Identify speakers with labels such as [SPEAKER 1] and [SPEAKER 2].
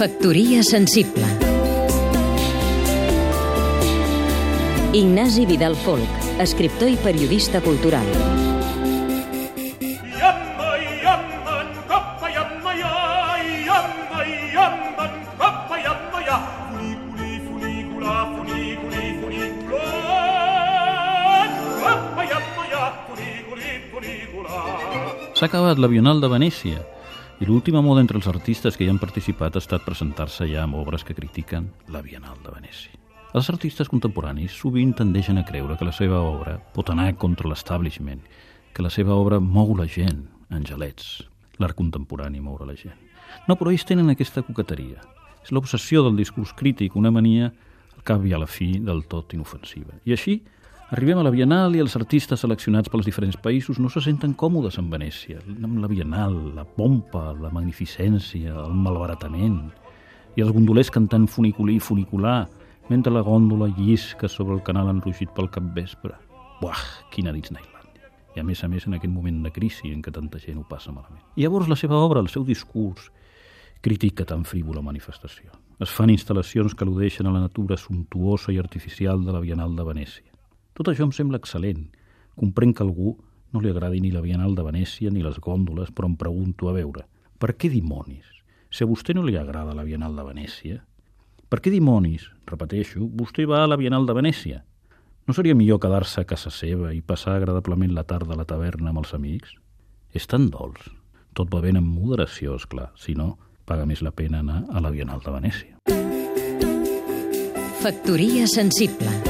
[SPEAKER 1] Factoria sensible. Ignasi Vidal Folk, escriptor i periodista cultural.
[SPEAKER 2] S'ha acabat la Bienal de Venècia i l'última moda entre els artistes que hi han participat ha estat presentar-se ja amb obres que critiquen la Bienal de Venècia. Els artistes contemporanis sovint tendeixen a creure que la seva obra pot anar contra l'establishment, que la seva obra mou la gent, angelets. L'art contemporani moure la gent. No, però ells tenen aquesta coqueteria. És l'obsessió del discurs crític, una mania al cap i a la fi del tot inofensiva. I així arribem a la Bienal i els artistes seleccionats pels diferents països no se senten còmodes en Venècia, amb la Bienal, la pompa, la magnificència, el malbaratament, i els gondolers cantant funiculí i funicular, mentre la gòndola llisca sobre el canal enrugit pel capvespre. Buah, quina Disneylandia. I a més a més en aquest moment de crisi en què tanta gent ho passa malament. I llavors la seva obra, el seu discurs, critica tan frívola manifestació. Es fan instal·lacions que al·ludeixen a la natura suntuosa i artificial de la Bienal de Venècia. Tot això em sembla excel·lent. Comprenc que algú no li agradi ni la Bienal de Venècia ni les gòndoles, però em pregunto a veure, per què dimonis? Si a vostè no li agrada la Bienal de Venècia, per què dimonis, repeteixo, vostè va a la Bienal de Venècia? No seria millor quedar-se a casa seva i passar agradablement la tarda a la taverna amb els amics? És tan dolç. Tot va ben amb moderació, és clar. Si no, paga més la pena anar a la Bienal de Venècia.
[SPEAKER 1] Factoria sensible